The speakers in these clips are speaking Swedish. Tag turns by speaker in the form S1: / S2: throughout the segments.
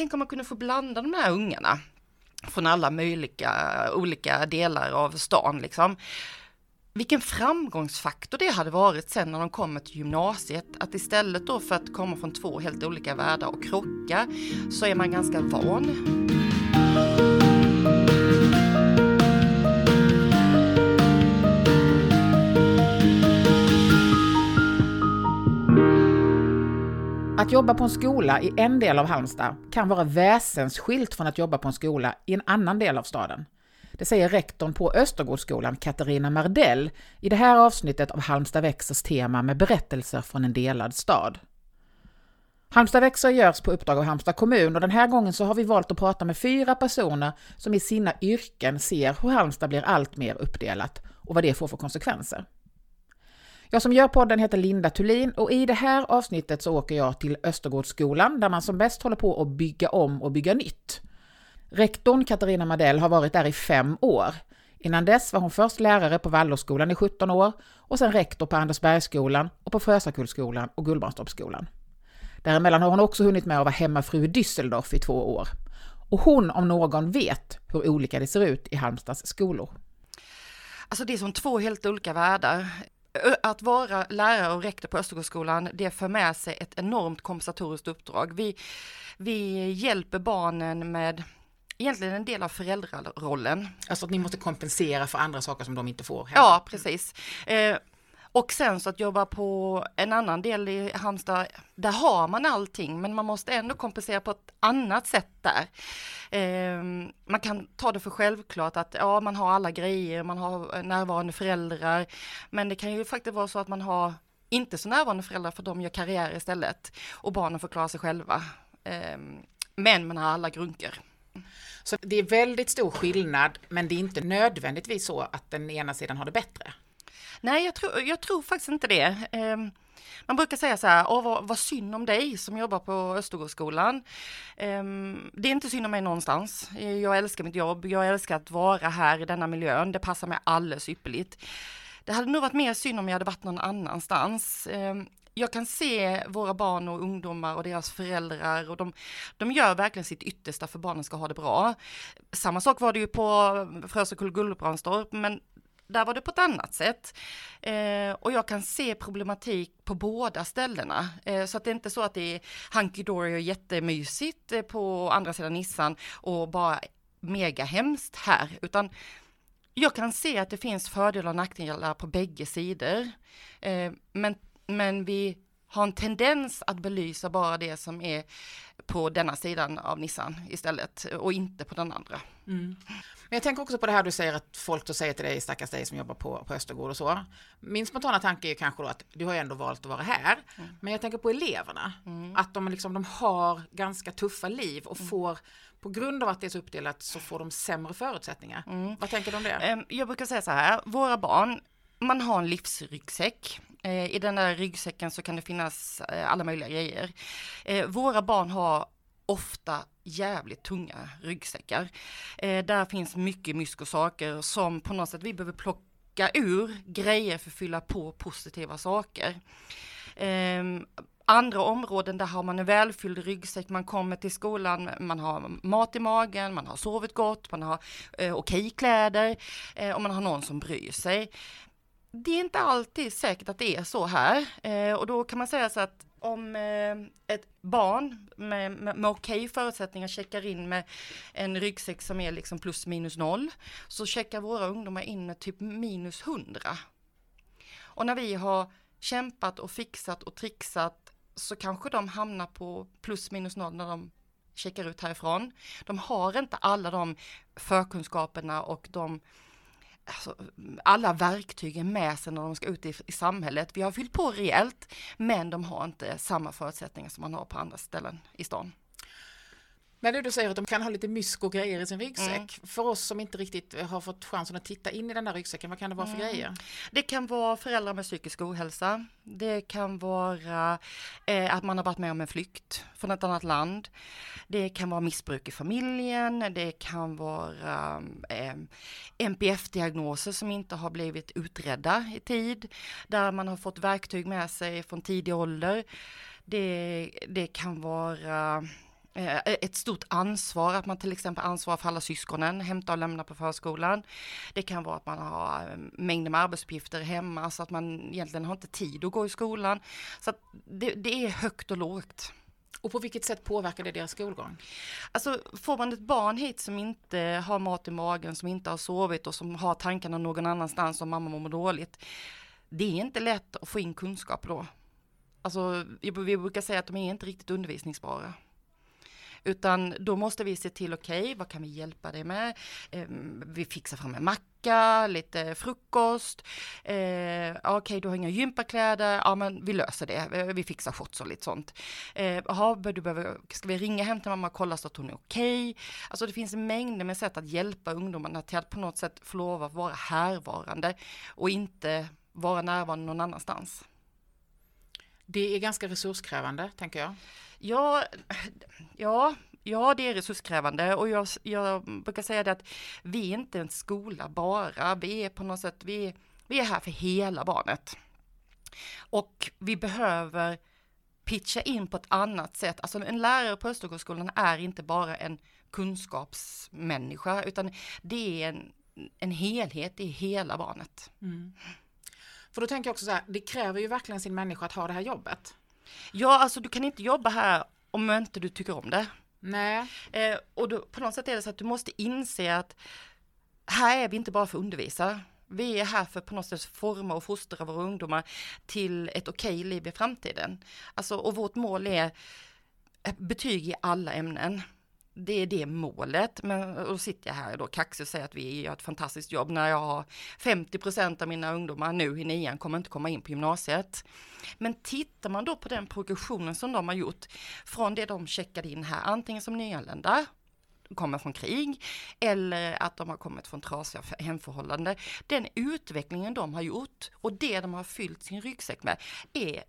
S1: tänk om man kunde få blanda de här ungarna från alla möjliga olika delar av stan liksom. Vilken framgångsfaktor det hade varit sen när de kommer till gymnasiet, att istället då för att komma från två helt olika världar och krocka så är man ganska van.
S2: Att jobba på en skola i en del av Halmstad kan vara väsensskilt från att jobba på en skola i en annan del av staden. Det säger rektorn på Östergårdsskolan, Katarina Mardell, i det här avsnittet av Halmstad växers tema med berättelser från en delad stad. Halmstad växer görs på uppdrag av Halmstad kommun och den här gången så har vi valt att prata med fyra personer som i sina yrken ser hur Halmstad blir allt mer uppdelat och vad det får för konsekvenser. Jag som gör podden heter Linda Thulin och i det här avsnittet så åker jag till Östergårdsskolan där man som bäst håller på att bygga om och bygga nytt. Rektorn Katarina Madell har varit där i fem år. Innan dess var hon först lärare på Waldorfskolan i 17 år och sen rektor på Andersbergsskolan och på Frösakullsskolan och Gullbrandstorpsskolan. Däremellan har hon också hunnit med att vara hemmafru i Düsseldorf i två år. Och hon om någon vet hur olika det ser ut i Halmstads skolor.
S1: Alltså det är som två helt olika världar. Att vara lärare och rektor på Östergårdsskolan, det för med sig ett enormt kompensatoriskt uppdrag. Vi, vi hjälper barnen med egentligen en del av föräldrarollen.
S2: Alltså att ni måste kompensera för andra saker som de inte får?
S1: Hemma. Ja, precis. Eh, och sen så att jobba på en annan del i Halmstad, där har man allting, men man måste ändå kompensera på ett annat sätt där. Eh, man kan ta det för självklart att ja, man har alla grejer, man har närvarande föräldrar, men det kan ju faktiskt vara så att man har inte så närvarande föräldrar för de gör karriär istället och barnen får klara sig själva. Eh, men man har alla grunkor.
S2: Så det är väldigt stor skillnad, men det är inte nödvändigtvis så att den ena sidan har det bättre.
S1: Nej, jag tror, jag tror faktiskt inte det. Um, man brukar säga så här, Åh, vad, vad synd om dig som jobbar på Östergårdsskolan. Um, det är inte synd om mig någonstans. Eh, jag älskar mitt jobb, jag älskar att vara här i denna miljön, det passar mig alldeles ypperligt. Det hade nog varit mer synd om jag hade varit någon annanstans. Um, jag kan se våra barn och ungdomar och deras föräldrar och de, de gör verkligen sitt yttersta för barnen ska ha det bra. Samma sak var det ju på Frösekull Gullbrandstorp, men där var det på ett annat sätt. Eh, och jag kan se problematik på båda ställena. Eh, så att det är inte så att det är hunky dory och jättemysigt eh, på andra sidan Nissan och bara mega hemskt här, utan jag kan se att det finns fördelar och nackdelar på bägge sidor. Eh, men men vi har en tendens att belysa bara det som är på denna sidan av Nissan istället och inte på den andra.
S2: Mm. Men jag tänker också på det här du säger att folk då säger till dig, stackars dig som jobbar på, på Östergård och så. Min spontana tanke är kanske då att du har ändå valt att vara här. Mm. Men jag tänker på eleverna, mm. att de, liksom, de har ganska tuffa liv och mm. får på grund av att det är så uppdelat så får de sämre förutsättningar. Mm. Vad tänker du om det?
S1: Ehm, jag brukar säga så här, våra barn, man har en livsryggsäck eh, I den där ryggsäcken så kan det finnas eh, alla möjliga grejer. Eh, våra barn har ofta jävligt tunga ryggsäckar. där finns mycket myskosaker som på något sätt vi behöver plocka ur grejer för att fylla på positiva saker. Ehm, andra områden där har man en välfylld ryggsäck, man kommer till skolan, man har mat i magen, man har sovit gott, man har eh, okej kläder eh, och man har någon som bryr sig det är inte alltid säkert att det är så här eh, och då kan man säga så att om eh, ett barn med, med, med okej förutsättningar checkar in med en ryggsäck som är liksom plus minus noll så checkar våra ungdomar in med typ minus hundra. Och när vi har kämpat och fixat och trixat så kanske de hamnar på plus minus noll när de checkar ut härifrån. De har inte alla de förkunskaperna och de alltså, alla verktygen med sig när de ska ut i, i samhället. Vi har fyllt på rejält, men de har inte samma förutsättningar som man har på andra ställen i stan.
S2: Men du säger att de kan ha lite mysk och grejer i sin ryggsäck. Mm. För oss som inte riktigt har fått chansen att titta in i den där ryggsäcken, vad kan det vara för mm. grejer?
S1: Det kan vara föräldrar med psykisk ohälsa. Det kan vara eh, att man har varit med om en flykt från ett annat land. Det kan vara missbruk i familjen. Det kan vara eh, NPF-diagnoser som inte har blivit utredda i tid. Där man har fått verktyg med sig från tidig ålder. Det, det kan vara eh, ett stort ansvar, att man till exempel ansvarar för alla syskonen, hämta och lämna på förskolan. Det kan vara att man har eh, mängder med arbetsuppgifter hemma så att man egentligen har inte tid att gå i skolan. Så det, det är högt och lågt.
S2: Och på vilket sätt påverkar det deras skolgång?
S1: Alltså får man ett barn hit som inte har mat i magen, som inte har sovit och som har tankarna någon annanstans om mamma mår dåligt. Det är inte lätt att få in kunskap då. Alltså vi brukar säga att de är inte riktigt undervisningsbara. Utan då måste vi se till, okej, okay, vad kan vi hjälpa dig med? Eh, vi fixar fram en macka, lite frukost. Eh, okej, okay, du har inga gympakläder. Ja, men vi löser det. Eh, vi fixar shots och lite sånt. Eh, aha, du behöver, ska vi ringa hem till mamma och kolla så att hon är okej? Okay? Alltså det finns mängder med sätt att hjälpa ungdomarna till att på något sätt få lov att vara härvarande och inte vara närvarande någon annanstans.
S2: Det är ganska resurskrävande, tänker jag.
S1: Ja, ja, ja det är resurskrävande och jag, jag brukar säga det att vi är inte en skola bara, vi är på något sätt, vi, vi är här för hela barnet. Och vi behöver pitcha in på ett annat sätt. Alltså en lärare på Östergårdsskolan är inte bara en kunskapsmänniska utan det är en, en helhet, är hela barnet. Mm.
S2: För då tänker jag också så här, det kräver ju verkligen sin människa att ha det här jobbet.
S1: Ja, alltså du kan inte jobba här om inte du tycker om det.
S2: Nej.
S1: Eh, och då, på något sätt är det så att du måste inse att här är vi inte bara för att undervisa. Vi är här för på något sätt forma och fostra våra ungdomar till ett okej liv i framtiden. Alltså, och vårt mål är betyg i alla ämnen det är det målet, men då sitter jag här då kaxig och säger att vi gör ett fantastiskt jobb när jag har 50% av mina ungdomar nu i nian kommer inte komma in på gymnasiet. Men tittar man då på den progressionen som de har gjort från det de checkade in här, antingen som nyanlända, kommer från krig eller att de har kommit från trasiga hemförhållanden. Den utvecklingen de har gjort och det de har fyllt sin ryggsäck med är,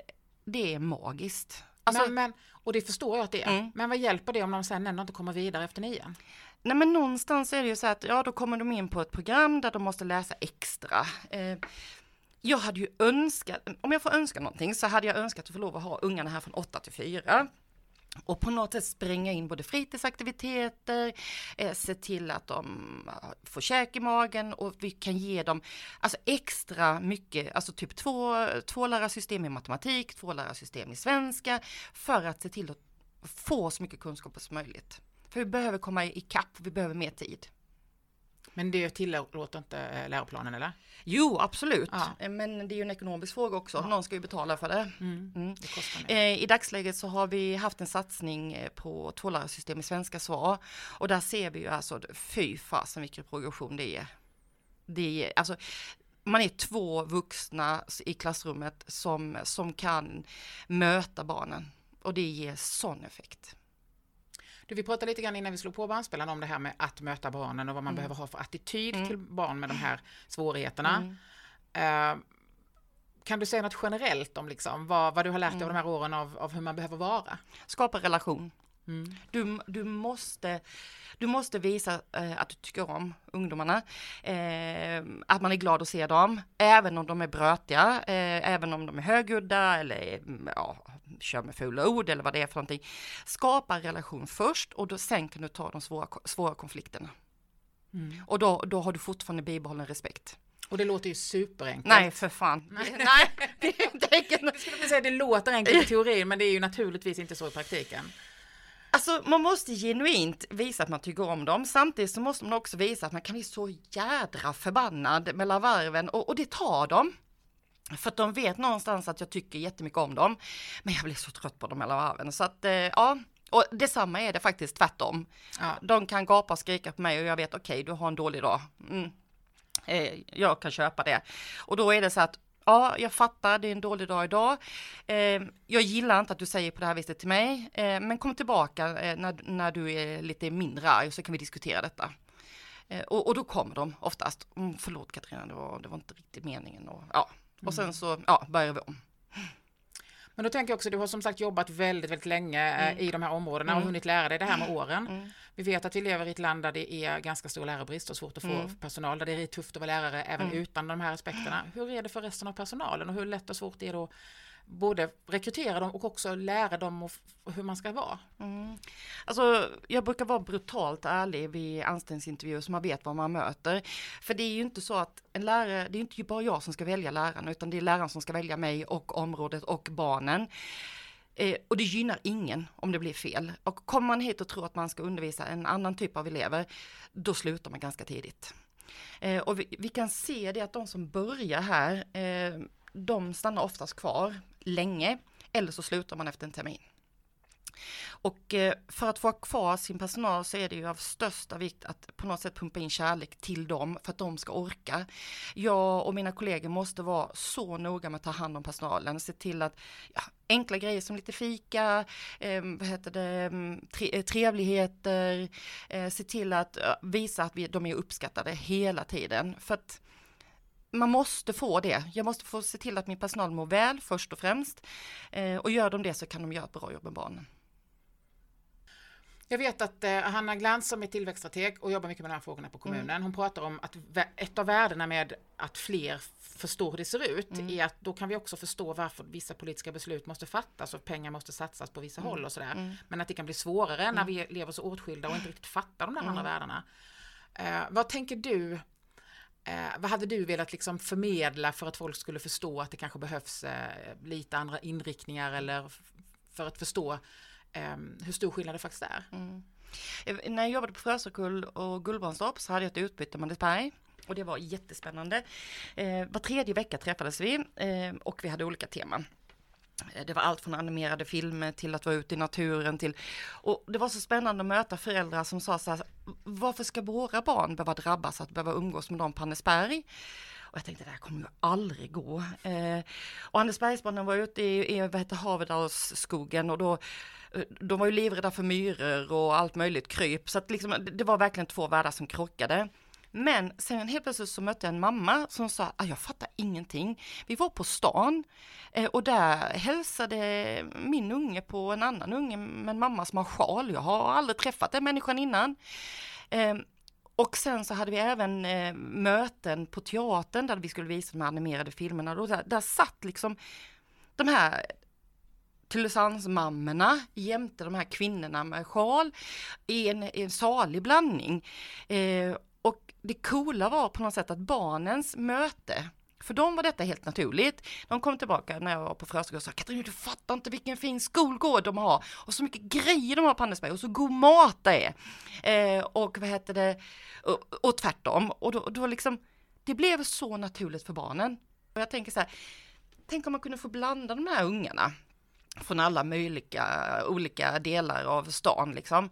S1: det är magiskt.
S2: Alltså, men, men, och det förstår jag att det är. Mm. Men vad hjälper det om de sen ändå inte kommer vidare efter nian?
S1: Nej men någonstans är det ju så att ja då kommer de in på ett program där de måste läsa extra. Eh, jag hade ju önskat, om jag får önska någonting så hade jag önskat att få lov att ha ungarna här från 8 till 4 och på något sätt spränga in både fritidsaktiviteter, eh, se till att de får käk i magen och vi kan ge dem alltså extra mycket, alltså typ två, två lärarsystem i matematik, två lärarsystem i svenska för att se till att få så mycket kunskap som möjligt. För vi behöver komma ikapp, vi behöver mer tid.
S2: Men det tillåter inte eh, läroplanen eller?
S1: Jo, absolut. Ja. Eh, men det är ju en ekonomisk fråga också. Ja. Någon ska ju betala för det. Mm. Mm. det eh, I dagsläget så har vi haft en satsning på tvålärarsystem i svenska svar. Och där ser vi ju alltså, fy fasen vilken progression det är. Det är alltså, man är två vuxna i klassrummet som, som kan möta barnen. Och det ger sån effekt.
S2: Du, vi pratade lite grann innan vi slog på bandspelaren om det här med att möta barnen och vad man mm. behöver ha för attityd mm. till barn med de här svårigheterna. Mm. Uh, kan du säga något generellt om liksom, vad, vad du har lärt dig mm. av de här åren av, av hur man behöver vara?
S1: Skapa relation. Mm. Du, du, måste, du måste visa eh, att du tycker om ungdomarna, eh, att man är glad att se dem, även om de är brötiga, eh, även om de är högljudda eller ja, kör med fula ord eller vad det är för någonting. Skapa en relation först och då, sen kan du ta de svåra, svåra konflikterna. Mm. Och då, då har du fortfarande bibehållen respekt.
S2: Och det låter ju superenkelt.
S1: Nej, för fan. Nej, Nej
S2: det är inte enkelt. säga, det låter enkelt i teorin, men det är ju naturligtvis inte så i praktiken.
S1: Alltså man måste genuint visa att man tycker om dem. Samtidigt så måste man också visa att man kan bli så jädra förbannad mellan varven och, och det tar dem. För att de vet någonstans att jag tycker jättemycket om dem. Men jag blir så trött på dem mellan varven. Så att eh, ja, och detsamma är det faktiskt tvärtom. Ja. De kan gapa och skrika på mig och jag vet okej, okay, du har en dålig dag. Mm. Eh, jag kan köpa det. Och då är det så att Ja, jag fattar, det är en dålig dag idag. Eh, jag gillar inte att du säger på det här viset till mig, eh, men kom tillbaka eh, när, när du är lite mindre arg så kan vi diskutera detta. Eh, och, och, då kommer de oftast, mm, förlåt Katarina, det var, det var inte riktigt meningen. Och, ja. och sen så ja, börjar vi om.
S2: Men då tänker jag också, du har som sagt jobbat väldigt, väldigt länge eh, mm. i de här områdena och mm. hunnit lära dig det här med åren. Mm. Vi vet att vi lever i ett land där det är ganska stor lärarbrist och svårt att få mm. personal, där det är tufft att vara lärare även mm. utan de här aspekterna. Hur är det för resten av personalen och hur lätt och svårt är det att både rekrytera dem och också lära dem hur man ska vara?
S1: Mm. Alltså, jag brukar vara brutalt ärlig vid anställningsintervjuer så man vet vad man möter. För det är ju inte så att en lärare, det är inte bara jag som ska välja läraren utan det är läraren som ska välja mig och området och barnen. Eh, och det gynnar ingen om det blir fel. Och kommer man hit och tror att man ska undervisa en annan typ av elever, då slutar man ganska tidigt. Eh, och vi, vi, kan se det att de som börjar här, eh, de stannar oftast kvar länge, eller så slutar man efter en termin. Och eh, för att få kvar sin personal så är det ju av största vikt att på något sätt pumpa in kärlek till dem för att de ska orka. Jag och mina kollegor måste vara så noga med att ta hand om personalen, se till att ja, enkla grejer som lite fika, eh, vad heter det, ehm, eh, trevligheter, eh, se till att visa att vi, de är uppskattade hela tiden. För att man måste få det. Jag måste få se till att min personal mår väl först och främst. Eh, och gör de det så kan de göra ett bra jobb med barnen.
S2: Jag vet att eh, Hanna Glans som är tillväxtstrateg och jobbar mycket med de här frågorna på kommunen, mm. hon pratar om att ett av värdena med att fler förstår hur det ser ut mm. är att då kan vi också förstå varför vissa politiska beslut måste fattas och pengar måste satsas på vissa mm. håll och sådär. Mm. Men att det kan bli svårare när mm. vi lever så åtskilda och inte riktigt fattar de där andra mm. värdena. Eh, vad tänker du Eh, vad hade du velat liksom förmedla för att folk skulle förstå att det kanske behövs eh, lite andra inriktningar eller för att förstå eh, hur stor skillnad det faktiskt är? Mm.
S1: När jag jobbade på Frösökull och Gullbrandstorp så hade jag ett utbyte med Mandelsberg och det var jättespännande. Eh, var tredje vecka träffades vi eh, och vi hade olika teman. Eh, det var allt från animerade filmer till att vara ute i naturen till och det var så spännande att möta föräldrar som sa så här, varför ska våra barn behöva drabbas att behöva umgås med dem på Annesberg? Och jag tänkte det här kommer ju aldrig gå. Eh, och Andersbergsbarnen var ute i, i vad heter Haverdalsskogen och då eh, de var ju livrädda för myror och allt möjligt kryp så att liksom, det var verkligen två världar som krockade. Men sen helt plötsligt så mötte jag en mamma som sa, ah, jag fattar ingenting. Vi var på stan eh, och där hälsade min unge på en annan unge med en mamma som har sjal. Jag har aldrig träffat den människan innan. Ehm, och sen så hade vi även eh, möten på teatern där vi skulle visa de animerade filmerna. Och där, där satt liksom de här Tylösandsmammorna jämte de här kvinnorna med sjal i en, i en salig blandning. Eh, och det coola var på något sätt att barnens möte, för dem var detta helt naturligt. De kom tillbaka när jag var på förskolan och sa Katarina du fattar inte vilken fin skolgård de har och så mycket grejer de har på Andersberg och så god mat det är. Eh, och vad heter det, och, och tvärtom. Och då, då liksom, det blev så naturligt för barnen. Och jag tänker så här, tänk om man kunde få blanda de här ungarna från alla möjliga olika delar av stan liksom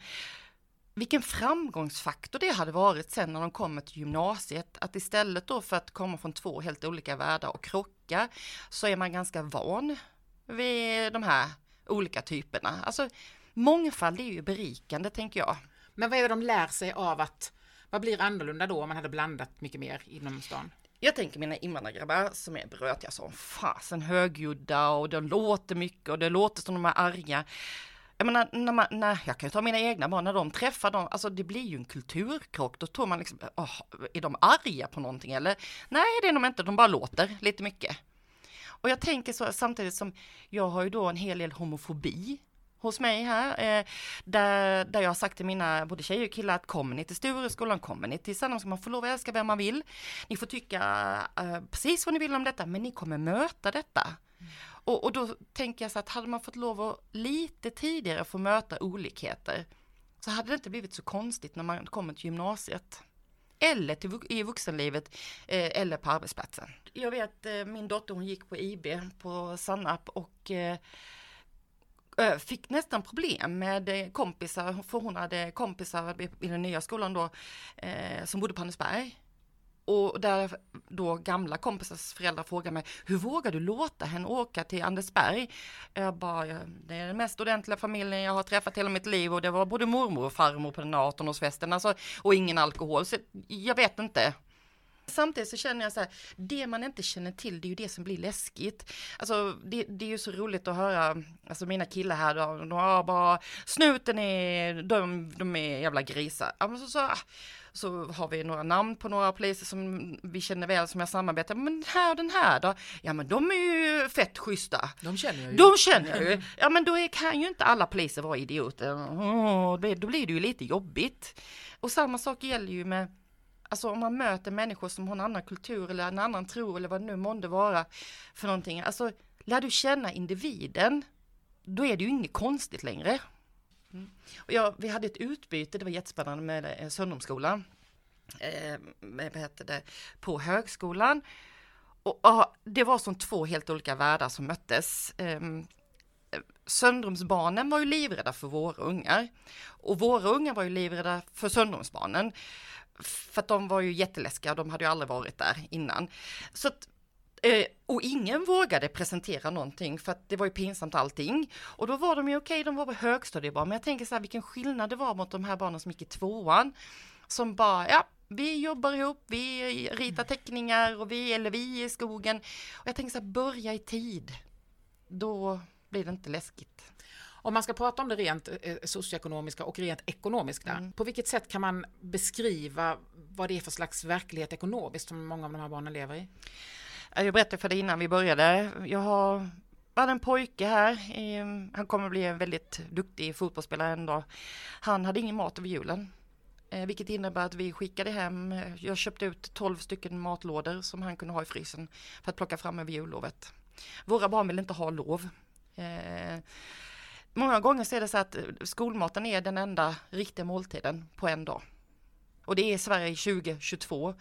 S1: vilken framgångsfaktor det hade varit sen när de kommer till gymnasiet, att istället då för att komma från två helt olika världar och krocka, så är man ganska van vid de här olika typerna. Alltså mångfald är ju berikande tänker jag.
S2: Men vad är det de lär sig av att, vad blir annorlunda då om man hade blandat mycket mer inom stan?
S1: Jag tänker mina invandrargrabbar som är brötiga som fasen högljudda och de låter mycket och det låter som de är arga jag menar, när man, när, jag kan ju ta mina egna barn, när de träffar dem, alltså det blir ju en kulturkrock, då tror man liksom, oh, är de arga på någonting eller? Nej, det är de inte, de bara låter lite mycket. Och jag tänker så samtidigt som jag har ju då en hel del homofobi hos mig här, eh, där, där jag har sagt till mina både tjejer och killar att kommer ni till Stureskolan, kommer ni till Sandholm, ska man få lov att älska vem man vill. Ni får tycka eh, precis vad ni vill om detta, men ni kommer möta detta. Mm. Och, och då tänker jag så att hade man fått lov att lite tidigare få möta olikheter så hade det inte blivit så konstigt när man kommer till gymnasiet. Eller till, i vuxenlivet eh, eller på arbetsplatsen. Jag vet eh, min dotter hon gick på IB på Sannap och eh, fick nästan problem med eh, kompisar, för hon hade kompisar i den nya skolan då eh, som bodde på Andersberg och där då gamla kompisars föräldrar frågar mig, hur vågar du låta henne åka till Andersberg? Jag bara, det är den mest ordentliga familjen jag har träffat hela mitt liv och det var både mormor och farmor på den 18-årsfesten, alltså, och ingen alkohol, så jag vet inte. Samtidigt så känner jag så här, det man inte känner till, det är ju det som blir läskigt. Alltså det, det är ju så roligt att höra, alltså mina killar här, då, de har bara, snuten är, de, de är jävla grisar. Ja, men så, så, har vi några namn på några poliser som vi känner väl som jag samarbetar med. Men här och den här då? Ja men de är ju fett schyssta.
S2: De känner jag ju.
S1: De känner jag ju. Ja men då är, kan ju inte alla poliser vara idioter. Oh, då blir det ju lite jobbigt. Och samma sak gäller ju med Alltså om man möter människor som har en annan kultur eller en annan tro eller vad det nu månde vara för någonting. Alltså lär du känna individen, då är det ju inget konstigt längre. Mm. Och jag, vi hade ett utbyte, det var jättespännande med eh, Söndomsskolan. Eh, vad heter det, på högskolan. Och, och, det var som två helt olika världar som möttes. Eh, Söndrumsbarnen var ju livrädda för våra ungar och våra ungar var ju livrädda för Söndrumsbarnen. För att de var ju jätteläskiga, de hade ju aldrig varit där innan. Så att, eh, och ingen vågade presentera någonting för att det var ju pinsamt allting. Och då var de ju okej, okay, de var på högstadiebarn, men jag tänker så här vilken skillnad det var mot de här barnen som gick i tvåan. Som bara, ja, vi jobbar ihop, vi ritar teckningar och vi, eller vi i skogen. Och jag tänker så här, börja i tid. Då blir det inte läskigt.
S2: Om man ska prata om det rent eh, socioekonomiska och rent ekonomiska, mm. på vilket sätt kan man beskriva vad det är för slags verklighet ekonomiskt som många av de här barnen lever i?
S1: Eh, jag berättade för dig innan vi började. Jag har hade en pojke här, eh, han kommer bli en väldigt duktig fotbollsspelare en dag. Han hade ingen mat över julen. Eh, vilket innebär att vi skickade hem, jag köpte ut 12 stycken matlådor som han kunde ha i frysen för att plocka fram över jullovet. Våra barn vill inte ha lov. Eh, många gånger så är det så att skolmaten är den enda riktiga måltiden på en dag. Och det är Sverige 2022.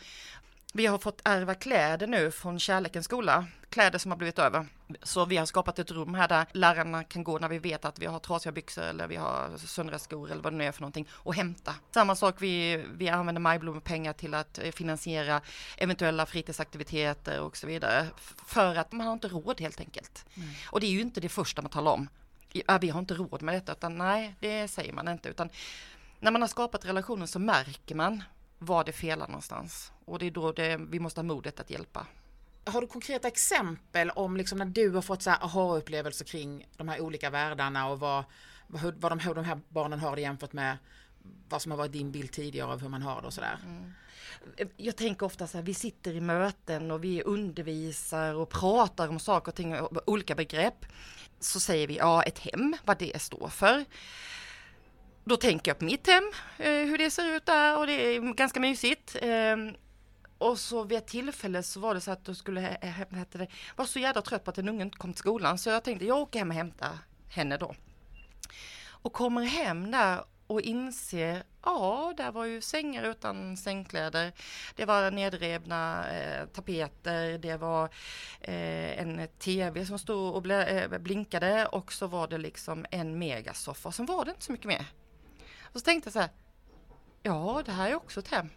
S1: Vi har fått ärva kläder nu från Kärlekens skola, kläder som har blivit över. Så vi har skapat ett rum här där lärarna kan gå när vi vet att vi har trasiga byxor eller vi har söndriga skor eller vad det nu är för någonting och hämta. Samma sak, vi, vi använder Majblompengar till att eh, finansiera eventuella fritidsaktiviteter och så vidare. För att man har inte råd helt enkelt. Mm. Och det är ju inte det första man talar om. Ja, vi har inte råd med detta, utan nej, det säger man inte. Utan när man har skapat relationen så märker man var det felar någonstans. Och det är då det, vi måste ha modet att hjälpa.
S2: Har du konkreta exempel om liksom när du har fått så här aha-upplevelser kring de här olika världarna och vad, vad, vad de, hur de här barnen har det jämfört med vad som har varit din bild tidigare av hur man har det och sådär? Mm.
S1: Jag tänker ofta så här, vi sitter i möten och vi undervisar och pratar om saker och ting, olika begrepp. Så säger vi ja, ett hem, vad det står för. Då tänker jag på mitt hem, eh, hur det ser ut där och det är ganska mysigt. Ehm, och så vid ett tillfälle så var det så att du skulle hette det, var så jävla trött på att en unge inte kom till skolan så jag tänkte jag åker hem och hämtar henne då. Och kommer hem där och inser, ja, där var ju sängar utan sängkläder. Det var nedrevna eh, tapeter, det var eh, en tv som stod och eh, blinkade och så var det liksom en megasoffa. Sen var det inte så mycket mer. Och så tänkte jag så här, ja, det här är också ett hem.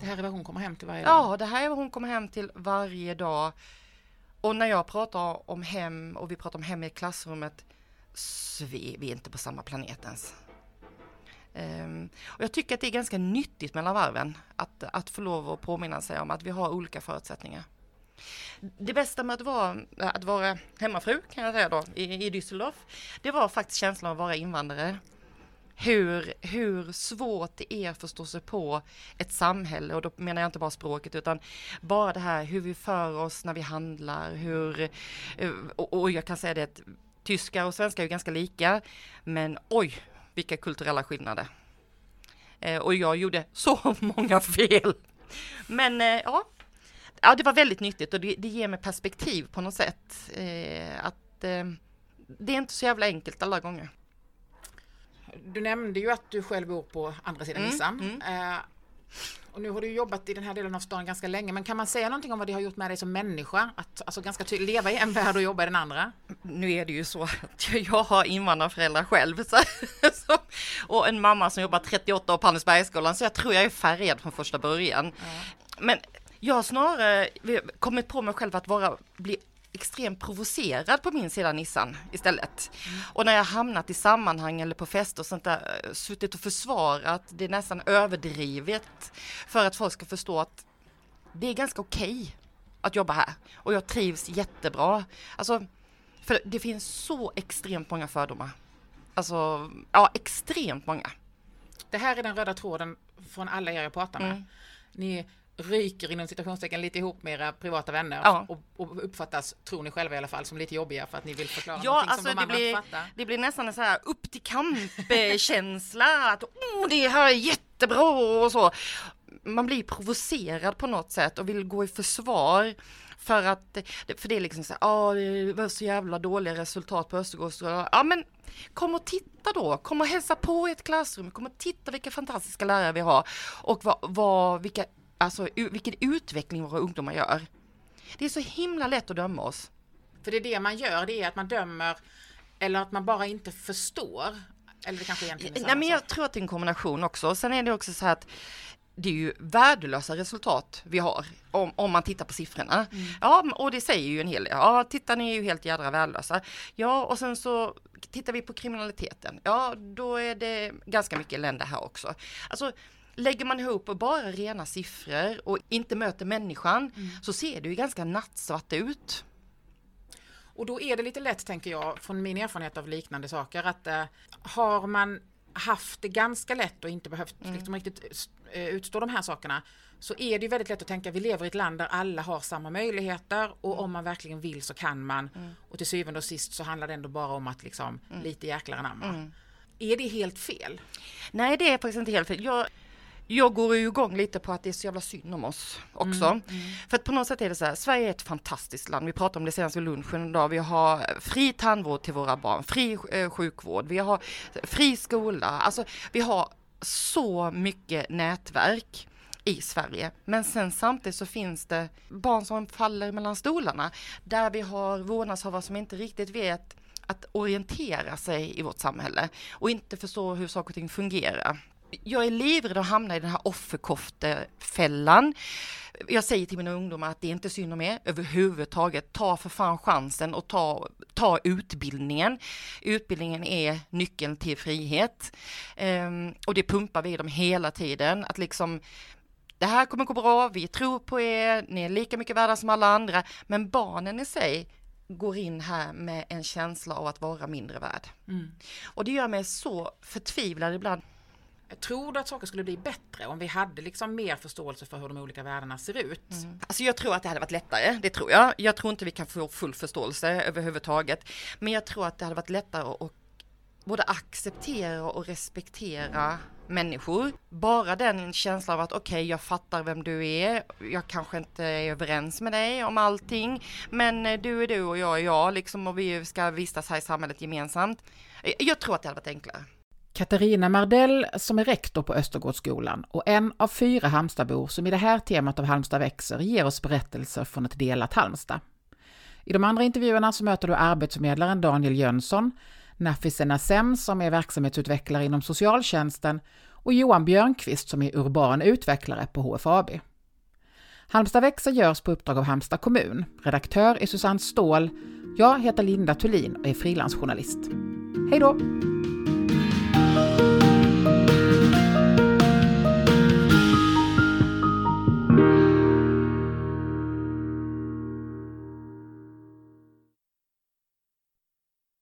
S2: Det här är vad hon kommer hem till varje dag?
S1: Ja, det här är vad hon kommer hem till varje dag. Och när jag pratar om hem och vi pratar om hem i klassrummet så vi, vi är inte på samma planet ens. Um, och jag tycker att det är ganska nyttigt mellan varven att, att få lov att påminna sig om att vi har olika förutsättningar. Det bästa med att vara, att vara hemmafru kan jag säga då i, i Düsseldorf, det var faktiskt känslan av att vara invandrare hur, hur svårt det är att förstå sig på ett samhälle och då menar jag inte bara språket utan bara det här hur vi för oss när vi handlar, hur, eh, och, och jag kan säga det att tyskar och svenskar är ganska lika, men oj, vilka kulturella skillnader. Eh, och jag gjorde så många fel. Men eh, ja, ja, det var väldigt nyttigt och det, det ger mig perspektiv på något sätt. Eh, att eh, det är inte så jävla enkelt alla gånger.
S2: Du nämnde ju att du själv bor på andra sidan mm, Nissan. Mm. Eh, och nu har du jobbat i den här delen av stan ganska länge, men kan man säga någonting om vad det har gjort med dig som människa? Att alltså ganska leva i en värld och jobba i den andra?
S1: Nu är det ju så att jag har invandrarföräldrar själv så, så, och en mamma som jobbar 38 år på Andersbergsskolan, så jag tror jag är färgad från första början. Mm. Men jag har snarare kommit på mig själv att vara, bli extremt provocerad på min sida Nissan istället. Mm. Och när jag hamnat i sammanhang eller på fester och sånt där, eh, suttit och försvarat det är nästan överdrivet för att folk ska förstå att det är ganska okej okay att jobba här och jag trivs jättebra. Alltså, för det finns så extremt många fördomar. Alltså, ja, extremt många.
S2: Det här är den röda tråden från alla er jag pratar med. Mm. Ni ryker inom citationstecken lite ihop med era privata vänner ja. och, och, uppfattas, tror ni själva i alla fall, som lite jobbiga för att ni vill förklara ja, någonting alltså som de andra
S1: blir, inte fattar. Det blir nästan en så här upp till kamp-känsla, att oh, det här är jättebra och så. Man blir provocerad på något sätt och vill gå i försvar för att, för det är liksom så ja det var så jävla dåliga resultat på Östergårdsskolan. Ja men kom och titta då, kom och hälsa på i ett klassrum, kom och titta vilka fantastiska lärare vi har och vad, vad, vilka, alltså, vilken utveckling våra ungdomar gör. Det är så himla lätt att döma oss.
S2: För det är det man gör, det är att man dömer eller att man bara inte förstår. Eller det kanske egentligen är
S1: samma Nej, men Jag tror att det är en kombination också. Sen är det också så här att det är ju värdelösa resultat vi har om, om man tittar på siffrorna. Mm. Ja, och det säger ju en hel del. Ja, titta ni är ju helt jädra värdelösa. Ja, och sen så tittar vi på kriminaliteten. Ja, då är det ganska mycket länder här också. Alltså, lägger man ihop bara rena siffror och inte möter människan mm. så ser det ju ganska nattsvart ut.
S2: Och då är det lite lätt, tänker jag, från min erfarenhet av liknande saker, att eh, har man haft det ganska lätt och inte behövt mm. liksom, riktigt eh, utstå de här sakerna så är det ju väldigt lätt att tänka vi lever i ett land där alla har samma möjligheter och mm. om man verkligen vill så kan man. Mm. Och till syvende och sist så handlar det ändå bara om att liksom mm. lite jäklar anamma. Mm. Är det helt fel?
S1: Nej det är faktiskt inte helt fel. Jag, jag går ju igång lite på att det är så jävla synd om oss också. Mm, mm. För att på något sätt är det så här, Sverige är ett fantastiskt land. Vi pratade om det senast vid lunchen idag. Vi har fri tandvård till våra barn, fri eh, sjukvård, vi har fri skola. Alltså vi har så mycket nätverk i Sverige. Men sen samtidigt så finns det barn som faller mellan stolarna där vi har vårdnadshavare som inte riktigt vet att orientera sig i vårt samhälle och inte förstå hur saker och ting fungerar jag är livrädd att hamna i den här offerkoftefällan. Jag säger till mina ungdomar att det är inte synd om er överhuvudtaget. Ta för fan chansen och ta, ta utbildningen. Utbildningen är nyckeln till frihet. Um, och det pumpar vi dem hela tiden. Att liksom det här kommer gå bra, vi tror på er, ni är lika mycket värda som alla andra. Men barnen i sig går in här med en känsla av att vara mindre värd. Mm. Och det gör mig så förtvivlad ibland.
S2: Tror du att saker skulle bli bättre om vi hade liksom mer förståelse för hur de olika världarna ser ut? Mm.
S1: Alltså jag tror att det hade varit lättare, det tror jag. Jag tror inte vi kan få full förståelse överhuvudtaget. Men jag tror att det hade varit lättare att både acceptera och respektera människor. Bara den känslan av att okej, okay, jag fattar vem du är. Jag kanske inte är överens med dig om allting, men eh, du är du och jag är jag liksom och vi ska vistas här i samhället gemensamt. Jag tror att det hade varit enklare.
S2: Katarina Mardell som är rektor på Östergårdsskolan och en av fyra Halmstadbor som i det här temat av Halmstad växer ger oss berättelser från ett delat Halmstad. I de andra intervjuerna så möter du arbetsförmedlaren Daniel Jönsson, Nafise Nassem som är verksamhetsutvecklare inom socialtjänsten och Johan Björnqvist som är urban utvecklare på HFAB. Halmstad växer görs på uppdrag av Halmstad kommun. Redaktör är Susanne Ståhl. Jag heter Linda Thulin och är frilansjournalist. Hej då!